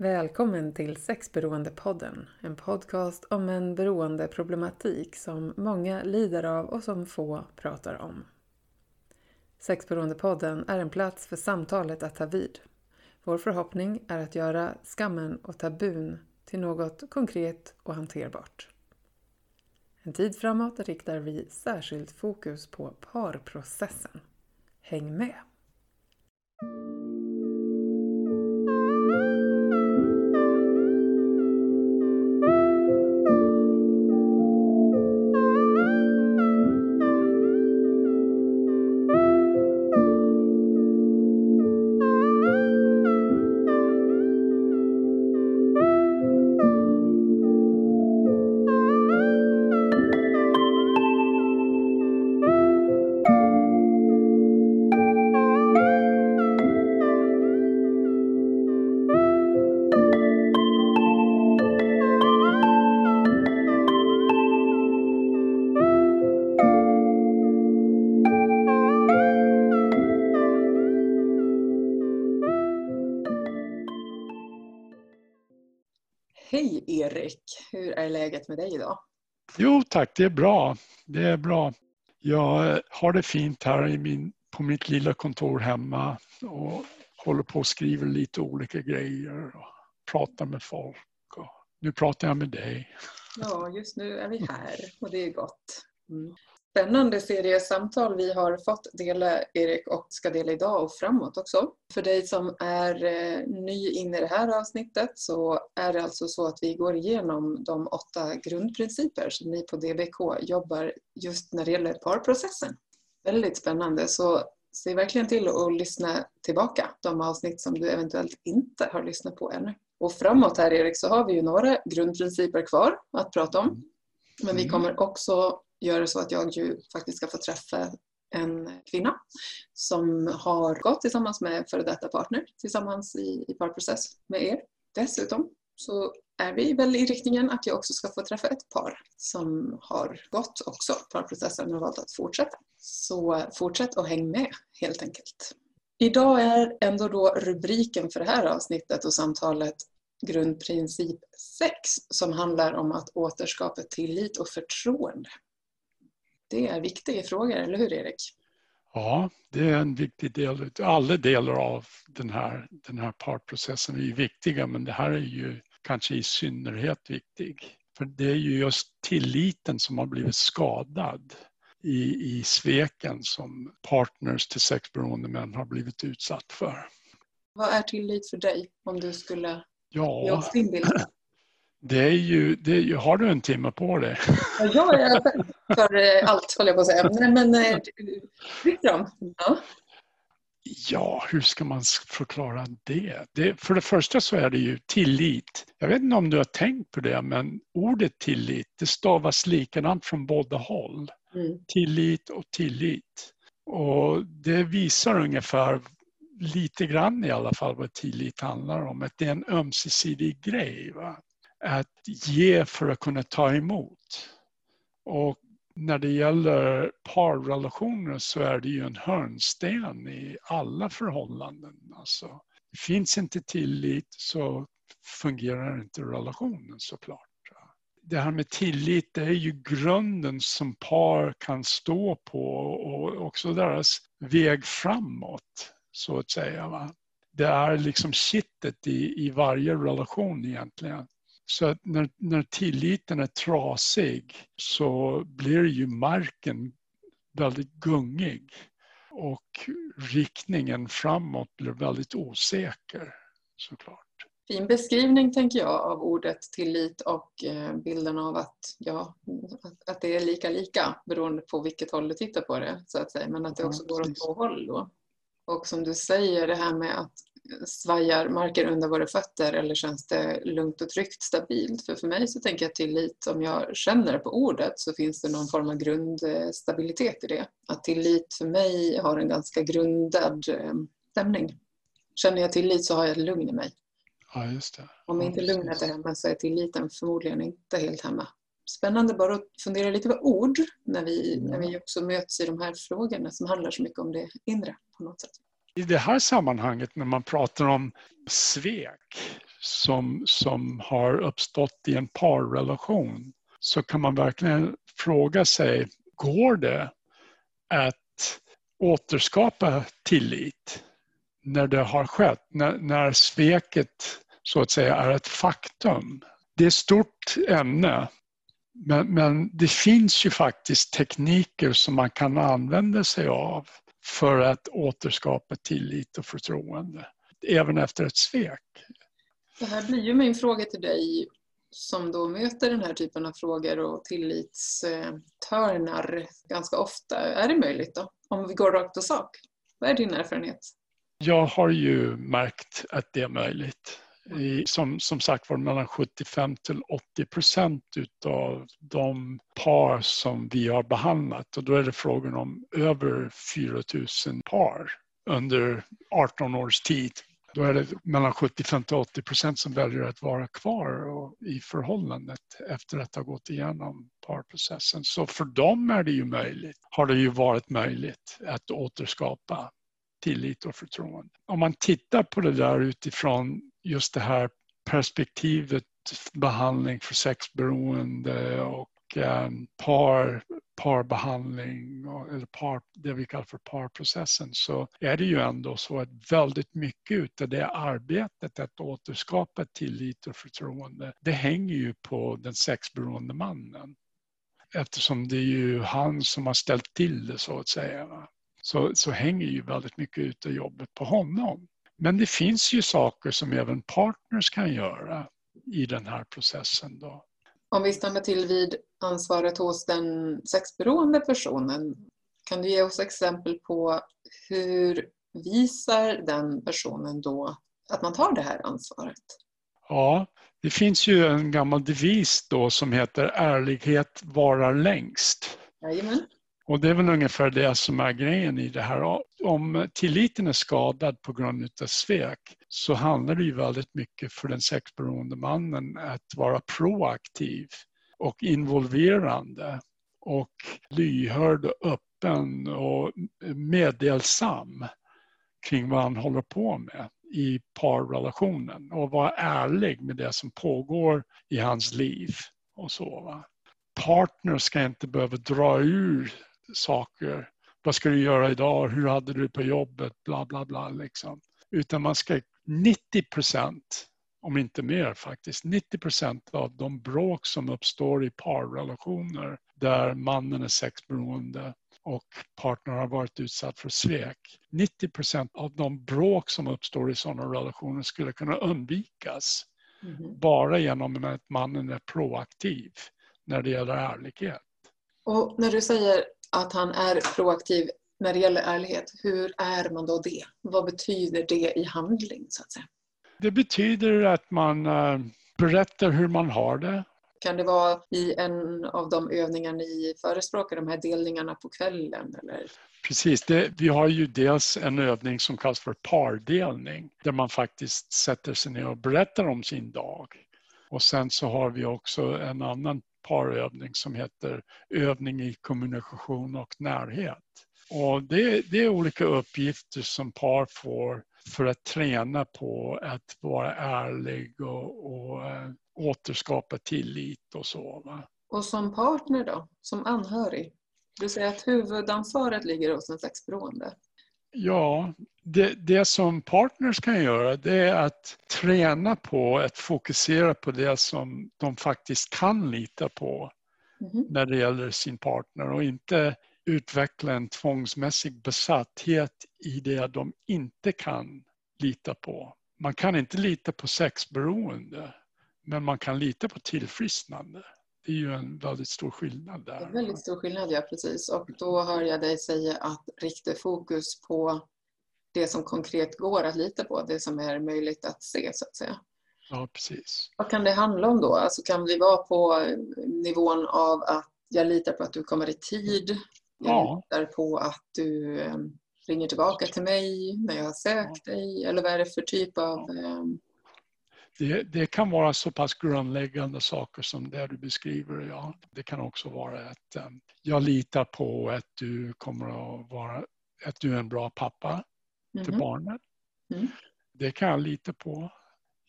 Välkommen till Sexberoendepodden, en podcast om en beroendeproblematik som många lider av och som få pratar om. Sexberoendepodden är en plats för samtalet att ta vid. Vår förhoppning är att göra skammen och tabun till något konkret och hanterbart. En tid framåt riktar vi särskilt fokus på parprocessen. Häng med! Läget med dig idag? Jo tack, det är bra. Det är bra. Jag har det fint här i min, på mitt lilla kontor hemma och håller på och skriver lite olika grejer och pratar med folk. Och nu pratar jag med dig. Ja, just nu är vi här och det är gott. Mm spännande serie samtal vi har fått dela, Erik, och ska dela idag och framåt också. För dig som är eh, ny in i det här avsnittet så är det alltså så att vi går igenom de åtta grundprinciper som ni på DBK jobbar just när det gäller parprocessen. Väldigt spännande, så se verkligen till att lyssna tillbaka de avsnitt som du eventuellt inte har lyssnat på ännu. Och framåt här Erik så har vi ju några grundprinciper kvar att prata om. Men vi mm. kommer också gör det så att jag ju faktiskt ska få träffa en kvinna som har gått tillsammans med före detta partner tillsammans i, i parprocess med er. Dessutom så är vi väl i riktningen att jag också ska få träffa ett par som har gått också parprocessen och valt att fortsätta. Så fortsätt och häng med helt enkelt. Idag är ändå då rubriken för det här avsnittet och samtalet grundprincip 6 som handlar om att återskapa tillit och förtroende. Det är viktiga frågor, eller hur Erik? Ja, det är en viktig del. Alla delar av den här, den här parprocessen är viktiga, men det här är ju kanske i synnerhet viktig. För det är ju just tilliten som har blivit skadad i, i sveken som partners till sexberoende män har blivit utsatt för. Vad är tillit för dig om du skulle ja, ge oss din bild? Det är ju, det är ju, har du en timme på dig? Ja, jag för eh, allt, håller jag på att säga. Men, men eh, dem. Ja. Ja, hur ska man förklara det? det? För det första så är det ju tillit. Jag vet inte om du har tänkt på det, men ordet tillit, det stavas likadant från båda håll. Mm. Tillit och tillit. Och det visar ungefär lite grann i alla fall vad tillit handlar om. Att det är en ömsesidig grej. Va? Att ge för att kunna ta emot. Och när det gäller parrelationer så är det ju en hörnsten i alla förhållanden. Alltså, finns inte tillit så fungerar inte relationen såklart. Det här med tillit det är ju grunden som par kan stå på och också deras väg framåt så att säga. Va? Det är liksom kittet i, i varje relation egentligen. Så att när, när tilliten är trasig så blir ju marken väldigt gungig och riktningen framåt blir väldigt osäker såklart. Fin beskrivning tänker jag av ordet tillit och eh, bilden av att, ja, att det är lika lika beroende på vilket håll du tittar på det så att säga men att det också går åt två håll då. Och som du säger det här med att svajar marken under våra fötter eller känns det lugnt och tryggt, stabilt? För för mig så tänker jag tillit, om jag känner på ordet så finns det någon form av grundstabilitet i det. Att tillit för mig har en ganska grundad eh, stämning. Känner jag tillit så har jag ett lugn i mig. Ja, just det. Om inte lugnet är hemma så är tilliten förmodligen inte helt hemma. Spännande bara att fundera lite på ord när vi, när vi också möts i de här frågorna som handlar så mycket om det inre på något sätt i det här sammanhanget när man pratar om svek som, som har uppstått i en parrelation så kan man verkligen fråga sig, går det att återskapa tillit när det har skett, när, när sveket så att säga är ett faktum? Det är ett stort ämne men, men det finns ju faktiskt tekniker som man kan använda sig av för att återskapa tillit och förtroende, även efter ett svek. Det här blir ju min fråga till dig som då möter den här typen av frågor och tillitstörnar ganska ofta. Är det möjligt då? Om vi går rakt på sak. Vad är din erfarenhet? Jag har ju märkt att det är möjligt i, som, som sagt var mellan 75 till 80 procent utav de par som vi har behandlat och då är det frågan om över 4 000 par under 18 års tid. Då är det mellan 75 till 80 procent som väljer att vara kvar i förhållandet efter att ha gått igenom parprocessen. Så för dem är det ju möjligt, har det ju varit möjligt att återskapa tillit och förtroende. Om man tittar på det där utifrån just det här perspektivet behandling för sexberoende och eh, par, parbehandling eller par, det vi kallar för parprocessen så är det ju ändå så att väldigt mycket av det arbetet att återskapa tillit och förtroende det hänger ju på den sexberoende mannen. Eftersom det är ju han som har ställt till det så att säga. Så, så hänger ju väldigt mycket av jobbet på honom. Men det finns ju saker som även partners kan göra i den här processen. Då. Om vi stannar till vid ansvaret hos den sexberoende personen, kan du ge oss exempel på hur visar den personen då att man tar det här ansvaret? Ja, det finns ju en gammal devis då som heter ärlighet varar längst. Jajamän. Och det är väl ungefär det som är grejen i det här. Om tilliten är skadad på grund av svek så handlar det ju väldigt mycket för den sexberoende mannen att vara proaktiv och involverande och lyhörd och öppen och meddelsam kring vad han håller på med i parrelationen och vara ärlig med det som pågår i hans liv och så. Va? Partner ska inte behöva dra ur saker. Vad ska du göra idag? Hur hade du på jobbet? Bla, bla, bla. Liksom. Utan man ska 90 procent, om inte mer faktiskt, 90 procent av de bråk som uppstår i parrelationer där mannen är sexberoende och partnern har varit utsatt för svek. 90 procent av de bråk som uppstår i sådana relationer skulle kunna undvikas mm. bara genom att mannen är proaktiv när det gäller ärlighet. Och när du säger att han är proaktiv när det gäller ärlighet. Hur är man då det? Vad betyder det i handling så att säga? Det betyder att man eh, berättar hur man har det. Kan det vara i en av de övningar ni förespråkar, de här delningarna på kvällen? Eller? Precis, det, vi har ju dels en övning som kallas för pardelning där man faktiskt sätter sig ner och berättar om sin dag. Och sen så har vi också en annan parövning som heter övning i kommunikation och närhet. Och det, det är olika uppgifter som par får för att träna på att vara ärlig och, och eh, återskapa tillit och så. Va? Och som partner då, som anhörig? Du säger att huvudansvaret ligger hos den sexberoende. Ja, det, det, som partners kan göra det är att träna på att fokusera på det som de faktiskt kan lita på mm. när det gäller sin partner och inte utveckla en tvångsmässig besatthet i det de inte kan lita på. Man kan inte lita på sexberoende men man kan lita på tillfrisknande. Det är ju en väldigt stor skillnad där. En väldigt stor skillnad, ja precis. Och då hör jag dig säga att rikta fokus på det som konkret går att lita på, det som är möjligt att se så att säga. Ja, precis. Vad kan det handla om då? Alltså kan vi vara på nivån av att jag litar på att du kommer i tid? Jag ja. litar på att du ehm, ringer tillbaka till mig när jag har sökt ja. dig? Eller vad är det för typ av... Ja. Det, det, kan vara så pass grundläggande saker som det du beskriver. Ja. Det kan också vara att um, jag litar på att du kommer att vara att du är en bra pappa mm. mm-hmm. barnet. Mm. Det kan jag lita på.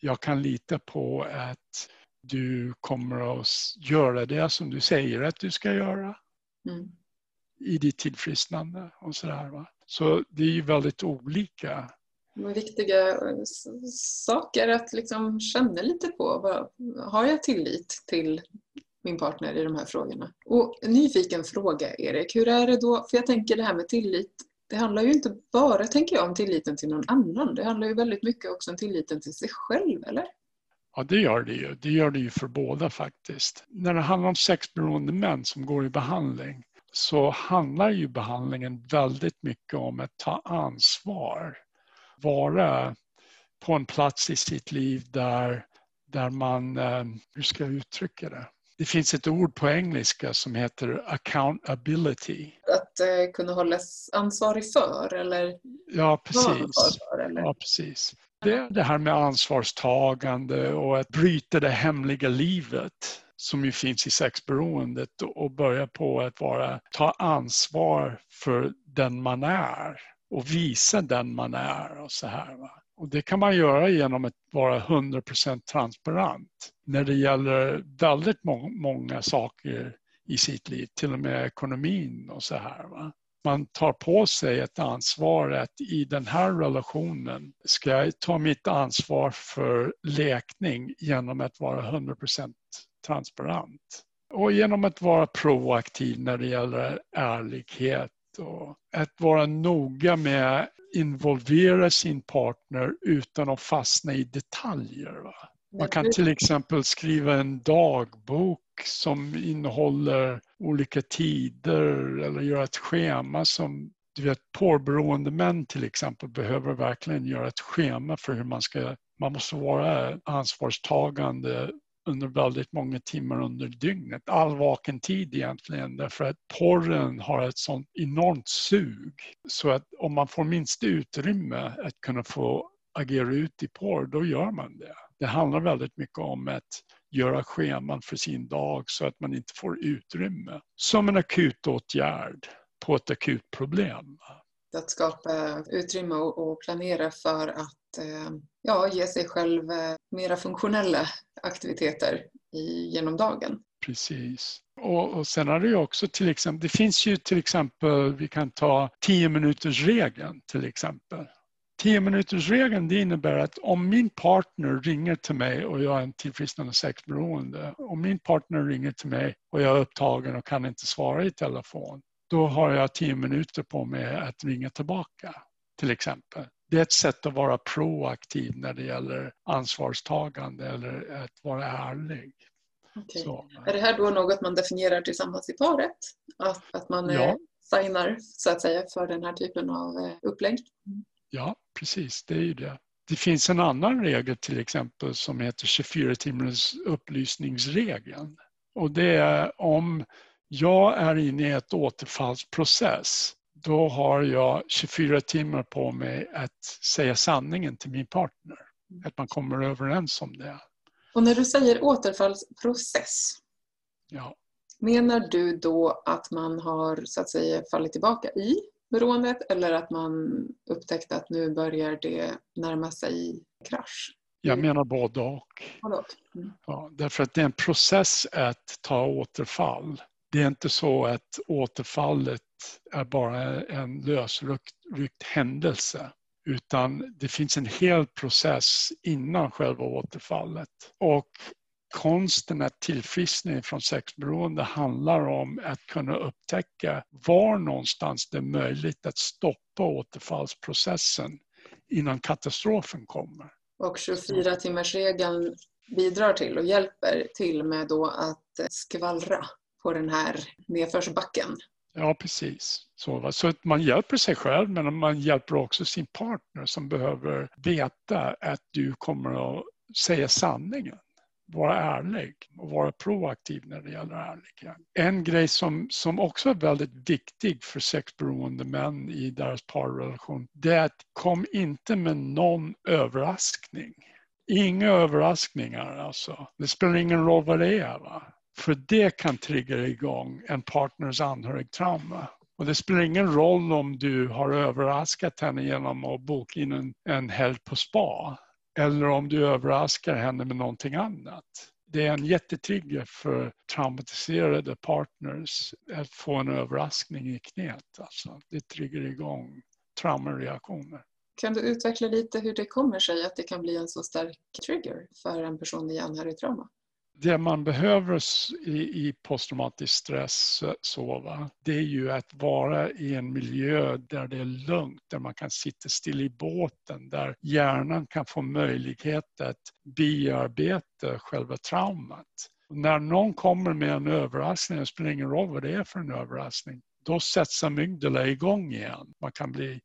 jag kan lita på att du kommer att göra det som du säger att du ska göra. Mm. I ditt tillfrisknande och sådär. Va? Så det är ju väldigt olika. Viktiga eh, saker att liksom känna lite på. Har jag tillit till min partner i de här frågorna? Och nyfiken fråga Erik, hur är det då? För jag tänker det här med tillit. Det handlar ju inte bara, tänker jag, om tilliten till någon annan. Det handlar ju väldigt mycket också om tilliten till sig själv, eller? Ja, det gör det ju. Det gör det ju för båda faktiskt. När det handlar om sexberoende män som går i behandling så handlar ju behandlingen väldigt mycket om att ta ansvar. Vara på en plats i sitt liv där, där man, eh, hur ska jag uttrycka det? Det finns ett ord på engelska som heter accountability. Att eh, kunna hållas ansvarig för eller Ja, precis. För, eller? Ja, precis. Det, det här med ansvarstagande och att bryta det hemliga livet som ju finns i sexberoendet och börja på att vara, ta ansvar för den man är och visa den man är och så här. Va? Och det kan man göra genom att vara 100% transparent när det gäller väldigt må många saker i sitt liv, till och med ekonomin och så här. Va? Man tar på sig ett ansvar att i den här relationen ska jag ta mitt ansvar för läkning genom att vara 100% transparent. Och genom att vara proaktiv när det gäller ärlighet och att vara noga med att involvera sin partner utan att fastna i detaljer. Va? Man kan till exempel skriva en dagbok som innehåller olika tider eller göra ett schema som du vet, porrberoende män till exempel behöver verkligen göra ett schema för hur man ska, man måste vara ansvarstagande under väldigt många timmar under dygnet. All vaken tid egentligen därför att porren har ett sånt enormt sug. Så att om man får minst utrymme att kunna få agera ut i porr, då gör man det. Det handlar väldigt mycket om att göra scheman för sin dag så att man inte får utrymme. Som en akut åtgärd på ett akut problem. Att skapa utrymme och planera för att eh, ja, ge sig själv eh, mera funktionella aktiviteter i, genom dagen. Precis. Och, och sen har det ju också till exempel, det finns ju till exempel, vi kan ta 10 minuters regeln till exempel. 10 minuters regeln det innebär att om min partner ringer till mig och jag är en tillfrisknande sexberoende. Om min partner ringer till mig och jag är upptagen och kan inte svara i telefon. Då har jag 10 minuter på mig att ringa tillbaka till exempel det är ett sätt att vara proaktiv när det gäller ansvarstagande eller att vara ärlig. Okay. Så, är det här då något man definierar tillsammans i paret? Att, att man ja. signar så att säga för den här typen av eh, upplägg? Ja, precis. Det är ju det. Det finns en annan regel till exempel som heter 24 timmars upplysningsregeln. Och det är om jag är inne i ett återfallsprocess då har jag 24 timmar på mig att säga sanningen till min partner. Att man kommer överens om det. Och när du säger återfallsprocess, ja. menar du då att man har så att säga fallit tillbaka i beroendet eller att man upptäckte att nu börjar det närma sig krasch? Jag menar både och. Mm. Ja, därför att det är en process att ta återfall. Det är inte så att återfallet är bara en lösryckt händelse utan det finns en hel process innan själva återfallet. Och konsten att tillfriskna från sexberoende handlar om att kunna upptäcka var någonstans det är möjligt att stoppa återfallsprocessen innan katastrofen kommer. Och 24 timmarsregeln bidrar till och hjälper till med då att skvallra på den här nedförsbacken. Ja, precis. Så, så att man hjälper sig själv men man hjälper också sin partner som behöver veta att du kommer att säga sanningen. Vara ärlig och vara proaktiv när det gäller ärlighet. En grej som, som också är väldigt viktig för sexberoende män i deras parrelation det är att kom inte med någon överraskning. Inga överraskningar alltså. Det spelar ingen roll vad det är. Va? För det kan trigga igång en partners anhörigtrauma. Och det spelar ingen roll om du har överraskat henne genom att boka in en, en helg på spa. eller om du överraskar henne med någonting annat. Det är en jättetrigger för traumatiserade partners att få en överraskning i knät. Alltså, det triggar igång traumareaktioner. Kan du utveckla lite hur det kommer sig att det kan bli en så stark trigger för en person i anhörigtrauma? Det man behöver i, i posttraumatisk stress eh, sova, det är ju att vara i en miljö där det är lugnt, där man kan sitta still i båten, där hjärnan kan få möjlighet att bearbeta själva traumat. när någon kommer med en överraskning, det spelar ingen roll vad det är för en överraskning, då sätts amygdala igång igen. Man kan bli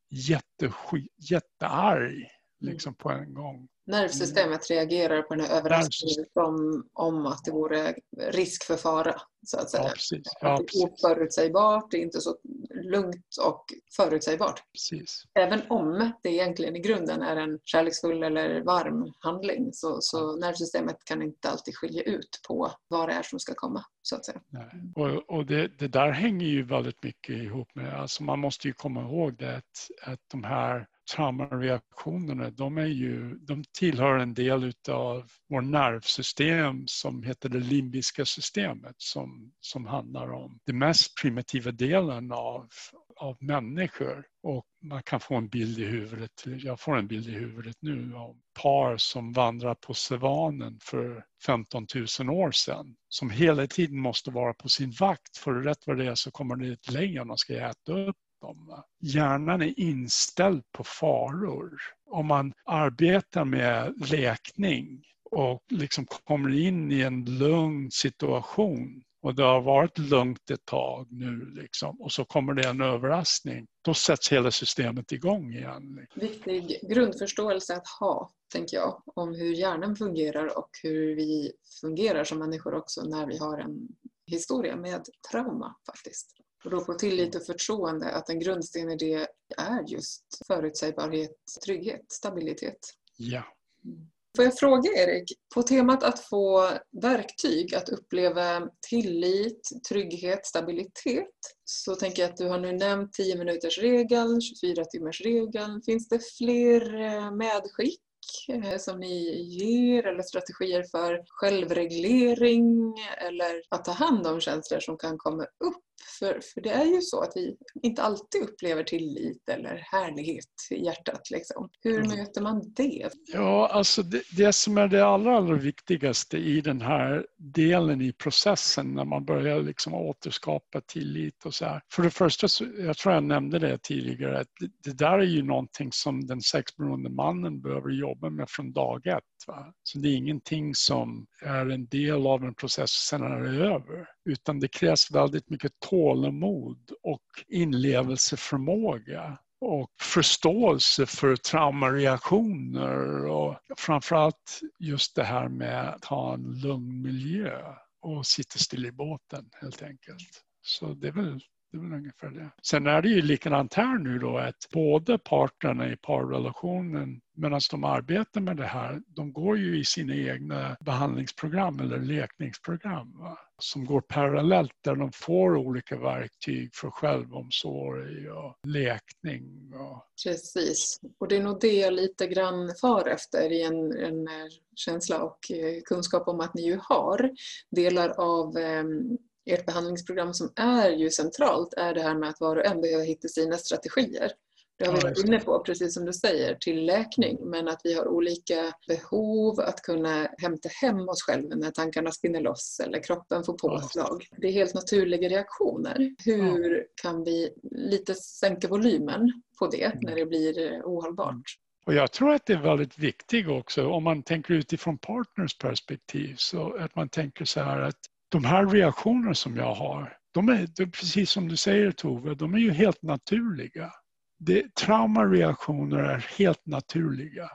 jättearg liksom på en gång. Nervsystemet mm. reagerar på den här överraskningen som om att det vore risk för fara. Så att säga. Ja, precis. Ja, att det är oförutsägbart, det är inte så lugnt och förutsägbart. Precis. Även om det egentligen i grunden är en kärleksfull eller varm handling så, så nervsystemet kan inte alltid skilja ut på vad det är som ska komma. Så att säga. Nej. Och, och det, det, där hänger ju väldigt mycket ihop med, alltså man måste ju komma ihåg det att, att de här traumareaktionerna, de, är ju, de tillhör en del av vårt nervsystem som heter det limbiska systemet som, som handlar om den mest primitiva delen av, av människor. Och man kan få en bild i huvudet, jag får en bild i huvudet nu av par som vandrar på savannen för 15 000 år sedan. Som hela tiden måste vara på sin vakt för rätt vad det är så kommer det ett lejon och ska äta upp dem. Hjärnan är inställd på faror. Om man arbetar med läkning och liksom kommer in i en lugn situation och det har varit lugnt ett tag nu liksom, och så kommer det en överraskning. Då sätts hela systemet igång igen. Viktig grundförståelse att ha, tänker jag, om hur hjärnan fungerar och hur vi fungerar som människor också när vi har en historia med trauma faktiskt. Och då få tillit och förtroende att en grundsten i det är just förutsägbarhet, trygghet, stabilitet. Ja. Mm. Får jag fråga Erik, på temat att få verktyg att uppleva tillit, trygghet, stabilitet så tänker jag att du har nu nämnt 10 minuters regeln, 24 timmars regeln. Finns det fler eh, medskick Eh, som ni ger eller strategier för självreglering eller att ta hand om känslor som kan komma upp? För, för det är ju så att vi inte alltid upplever tillit eller härlighet i hjärtat. Liksom. Hur mm. möter man det? Ja, alltså det, det, som är det allra, allra viktigaste i den här delen i processen när man börjar liksom återskapa tillit och så här. För det första, så, jag tror jag nämnde det tidigare, att det, det där är ju någonting som den sexberoende mannen behöver jobba med från dag ett. Va? Så det är ingenting som är en del av en process och sen är det över. Utan det krävs väldigt mycket tålamod och inlevelseförmåga och förståelse för traumareaktioner och framförallt just det här med att ha en lugn miljö och sitta still i båten helt enkelt. Så det är väl det är väl ungefär det. Sen är det ju likadant här nu då att båda parterna i parrelationen medan de arbetar med det här, de går ju i sina egna behandlingsprogram eller lekningsprogram va? som går parallellt där de får olika verktyg för självomsorg och lekning. Och... Precis, och det är nog det jag lite grann far efter i en, en eh, känsla och eh, kunskap om att ni ju har delar av ehm, ert behandlingsprogram som är ju centralt är det här med att var och en behöver hitta sina strategier. Det har vi varit inne på, precis som du säger, till läkning. Men att vi har olika behov att kunna hämta hem oss själva när tankarna spinner loss eller kroppen får påslag. Det är helt naturliga reaktioner. Hur kan vi lite sänka volymen på det mm. när det blir ohållbart? Mm. Och jag tror att det är väldigt viktigt också om man tänker utifrån partners perspektiv så att man tänker så här att de här reaktionerna som jag har, de är, precis som du säger Tove, de är ju helt naturliga. Det, traumareaktioner är helt naturliga.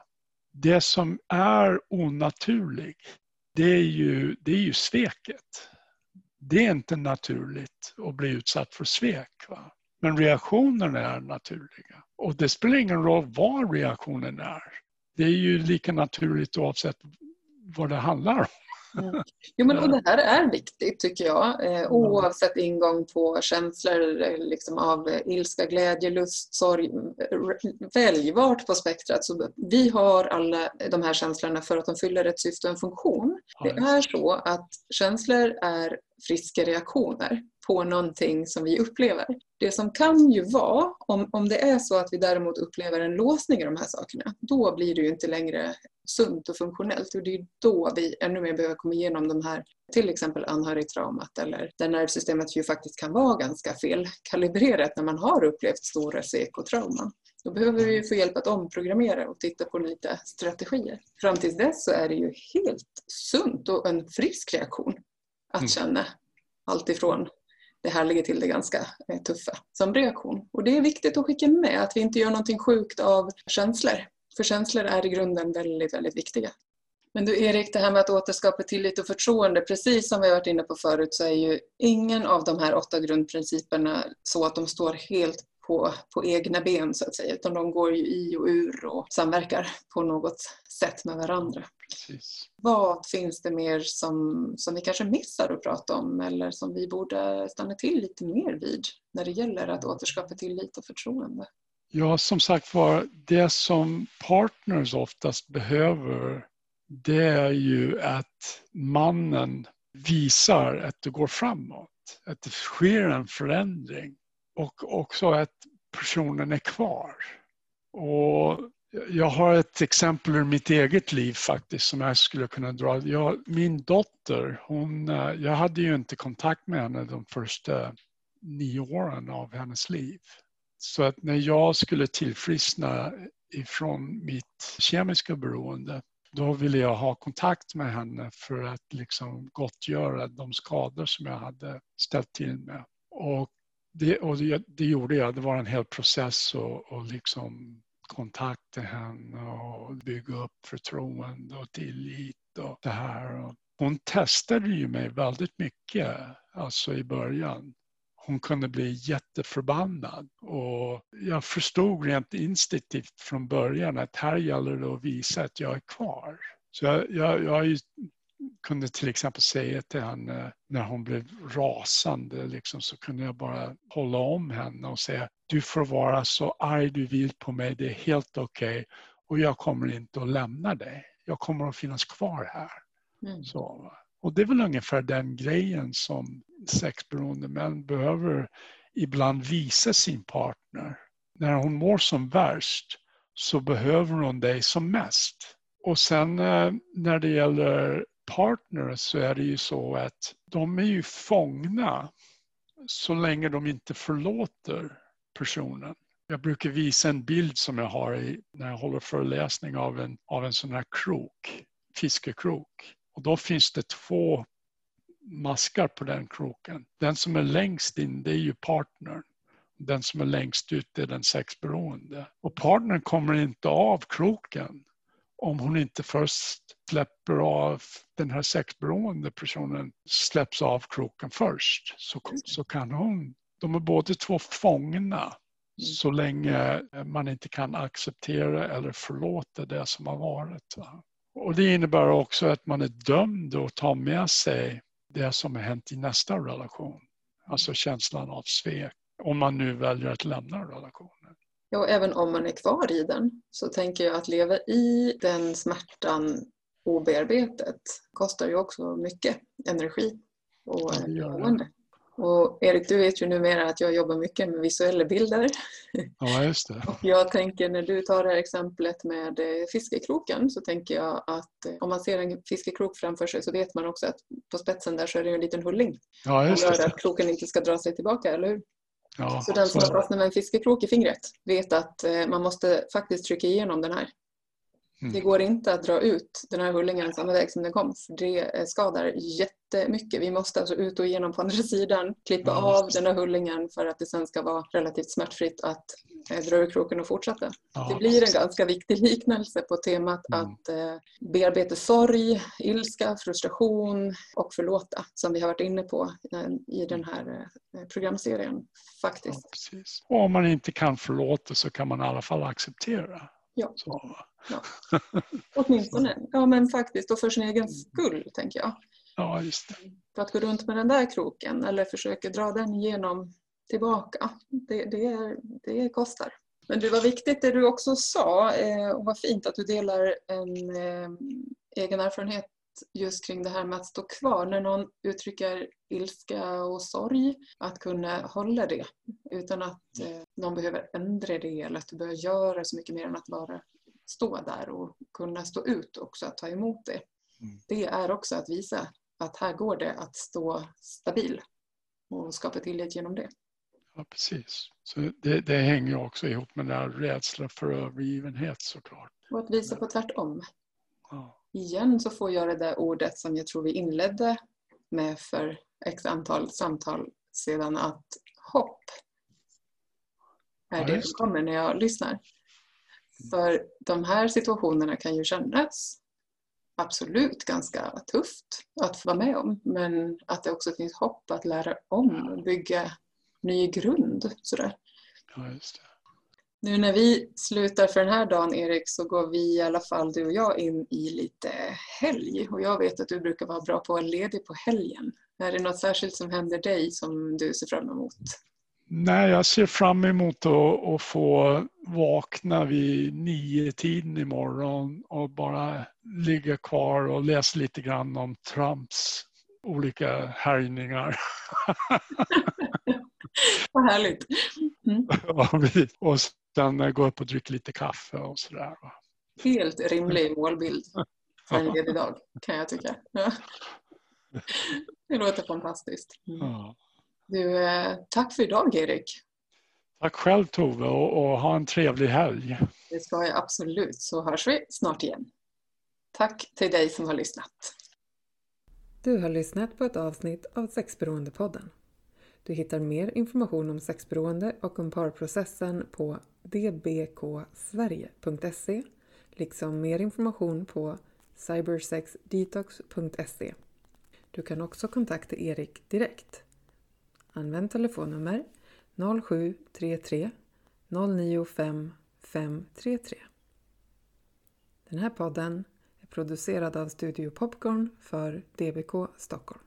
Det som är onaturligt, det är ju, det är ju sveket. Det är inte naturligt att bli utsatt för svek. Va? Men reaktionerna är naturliga. Och det spelar ingen roll vad reaktionen är. Det är ju lika naturligt oavsett vad det handlar om. Mm. Jo, men, och det här är viktigt tycker jag. Eh, oavsett ingång på känslor eh, liksom av eh, ilska, glädje, lust, sorg. Välj vart på spektrat. Så vi har alla de här känslorna för att de fyller ett syfte och en funktion. Det är så att känslor är friska reaktioner på någonting som vi upplever. Det som kan ju vara, om, om det är så att vi däremot upplever en låsning i de här sakerna, då blir det ju inte längre sunt och funktionellt. Och det är då vi ännu mer behöver komma igenom de här, till exempel anhörigtraumat eller där nervsystemet ju faktiskt kan vara ganska felkalibrerat när man har upplevt stora psykotrauman. Då behöver vi få hjälp att omprogrammera och titta på lite strategier. Fram tills dess så är det ju helt sunt och en frisk reaktion att mm. känna allt ifrån det härliga till det ganska eh, tuffa som reaktion. Och det är viktigt att skicka med att vi inte gör någonting sjukt av känslor. För känslor är i grunden väldigt, väldigt viktiga. Men du Erik, det här med att återskapa tillit och förtroende, precis som vi har varit inne på förut så är ju ingen av de här åtta grundprinciperna så att de står helt på, på egna ben så att säga, utan de går ju i och ur och samverkar på något sätt med varandra. Precis. Vad finns det mer som, som vi kanske missar att prata om eller som vi borde stanna till lite mer vid när det gäller att återskapa tillit och förtroende? Ja, som sagt var, det som partners oftast behöver det är ju att mannen visar att det går framåt, att det sker en förändring och också att personen är kvar. Och jag har ett exempel ur mitt eget liv faktiskt som jag skulle kunna dra. Jag, min dotter, hon, eh, jag hade ju inte kontakt med henne de första nio åren av hennes liv. Så att när jag skulle tillfriskna ifrån mitt kemiska beroende då ville jag ha kontakt med henne för att liksom gottgöra de skador som jag hade ställt till med. Och det, och det, det gjorde jag. Det var en hel process och, och liksom kontakta henne och bygga upp förtroende och tillit och det här. Hon testade ju mig väldigt mycket alltså i början. Hon kunde bli jätteförbannad och jag förstod rent instinktivt från början att här gäller det att visa att jag är kvar. Så jag, jag, jag kunde till exempel säga till henne när hon blev rasande liksom, så kunde jag bara hålla om henne och säga du får vara så arg du vill på mig, det är helt okej okay, och jag kommer inte att lämna dig. Jag kommer att finnas kvar här. Mm. Så, och det är väl ungefär den grejen som sexberoende män behöver ibland visa sin partner. När hon mår som värst så behöver hon dig som mest. Och sen eh, när det gäller partners så är det ju så att de är ju fångna så länge de inte förlåter personen. Jag brukar visa en bild som jag har i, när jag håller föreläsning av en, av en sån här krok, fiskekrok. Och då finns det två maskar på den kroken. Den som är längst in det är ju partnern. Den som är längst ut är den sexberoende. Och partnern kommer inte av kroken om hon inte först släpper av den här sexberoende personen släpps av kroken först så, så kan hon, de är båda två fångna så länge man inte kan acceptera eller förlåta det som har varit. Och det innebär också att man är dömd att ta med sig det som har hänt i nästa relation. Alltså känslan av svek. Om man nu väljer att lämna relationen. Ja, och även om man är kvar i den så tänker jag att leva i den smärtan obearbetat kostar ju också mycket energi och boende. Och Erik, du vet ju numera att jag jobbar mycket med visuella bilder. Ja, just det. Och jag tänker när du tar det här exemplet med eh, fiskekroken så tänker jag att eh, om man ser en fiskekrok framför sig så vet man också att på spetsen där så är det en liten hulling. Ja, just det. Som gör att kroken inte ska dra sig tillbaka, eller hur? Ja, så den som har fastnat med en fiskekrok i fingret vet att eh, man måste faktiskt trycka igenom den här. Mm. Det går inte att dra ut den här hullingen samma väg som den kom för det skadar jättemycket. Vi måste alltså ut och igenom på andra sidan, klippa ja, av den här hullingen för att det sen ska vara relativt smärtfritt att eh, dra ur kroken och fortsätta. Ja, det blir en ganska viktig liknelse på temat mm. att eh, bearbeta sorg, ilska, frustration och förlåta som vi har varit inne på eh, i den här eh, programserien faktiskt. Ja, och om man inte kan förlåta så kan man i alla fall acceptera. Ja. Så, Ja. Åtminstone. Ja, men faktiskt. Och för sin egen skull, tänker jag. ja, just det. För att gå runt med den där kroken eller försöka dra den igenom tillbaka, det, det, det kostar. Men det var viktigt det du också sa eh, och vad fint att du delar en eh, egen erfarenhet just kring det här med att stå kvar. När någon uttrycker ilska och sorg, att kunna hålla det utan att eh, någon behöver ändra det eller att du behöver göra så mycket mer än att bara stå där och kunna stå ut också, att ta emot det. Mm. Det är också att visa att här går det att stå stabil och skapa tillit genom det. Ja, precis. Så det, det hänger också ihop med den här rädslan för övergivenhet såklart. Och att visa på tvärtom. Ja, Igen så får jag det där ordet som jag tror vi inledde med för x antal samtal sedan att hopp är det som kommer när jag lyssnar. För de här situationerna kan ju kännas absolut ganska tufft att få vara med om. Men att det också finns hopp att lära om och bygga ny grund. Sådär. ja. Nu när vi slutar för den här dagen Erik så går vi i alla fall du och jag in i lite helg. Och jag vet att du brukar vara bra på att vara ledig på helgen. Är det något särskilt som händer dig som du ser fram emot? Nej, jag ser fram emot att, att få vakna vid nio tiden imorgon och bara ligga kvar och läsa lite grann om Trumps olika härjningar. Vad härligt! Mm. och sen gå upp och dricka lite kaffe och sådär. Helt rimlig målbild för en ledig dag kan jag tycka. Det låter fantastiskt. Mm. Ja. Du, eh, tack för idag Erik. Tack själv Tove och, och ha en trevlig helg. Det ska jag absolut, så hörs vi snart igen. Tack till dig som har lyssnat. Du har lyssnat på ett avsnitt av Sexberoendepodden. Du hittar mer information om sexberoende och om parprocessen på dbksverige.se liksom mer information på cybersexdetox.se. Du kan också kontakta Erik direkt. Använd telefonnummer 0733 095 533. Den här podden är producerad av Studio Popcorn för DBK Stockholm.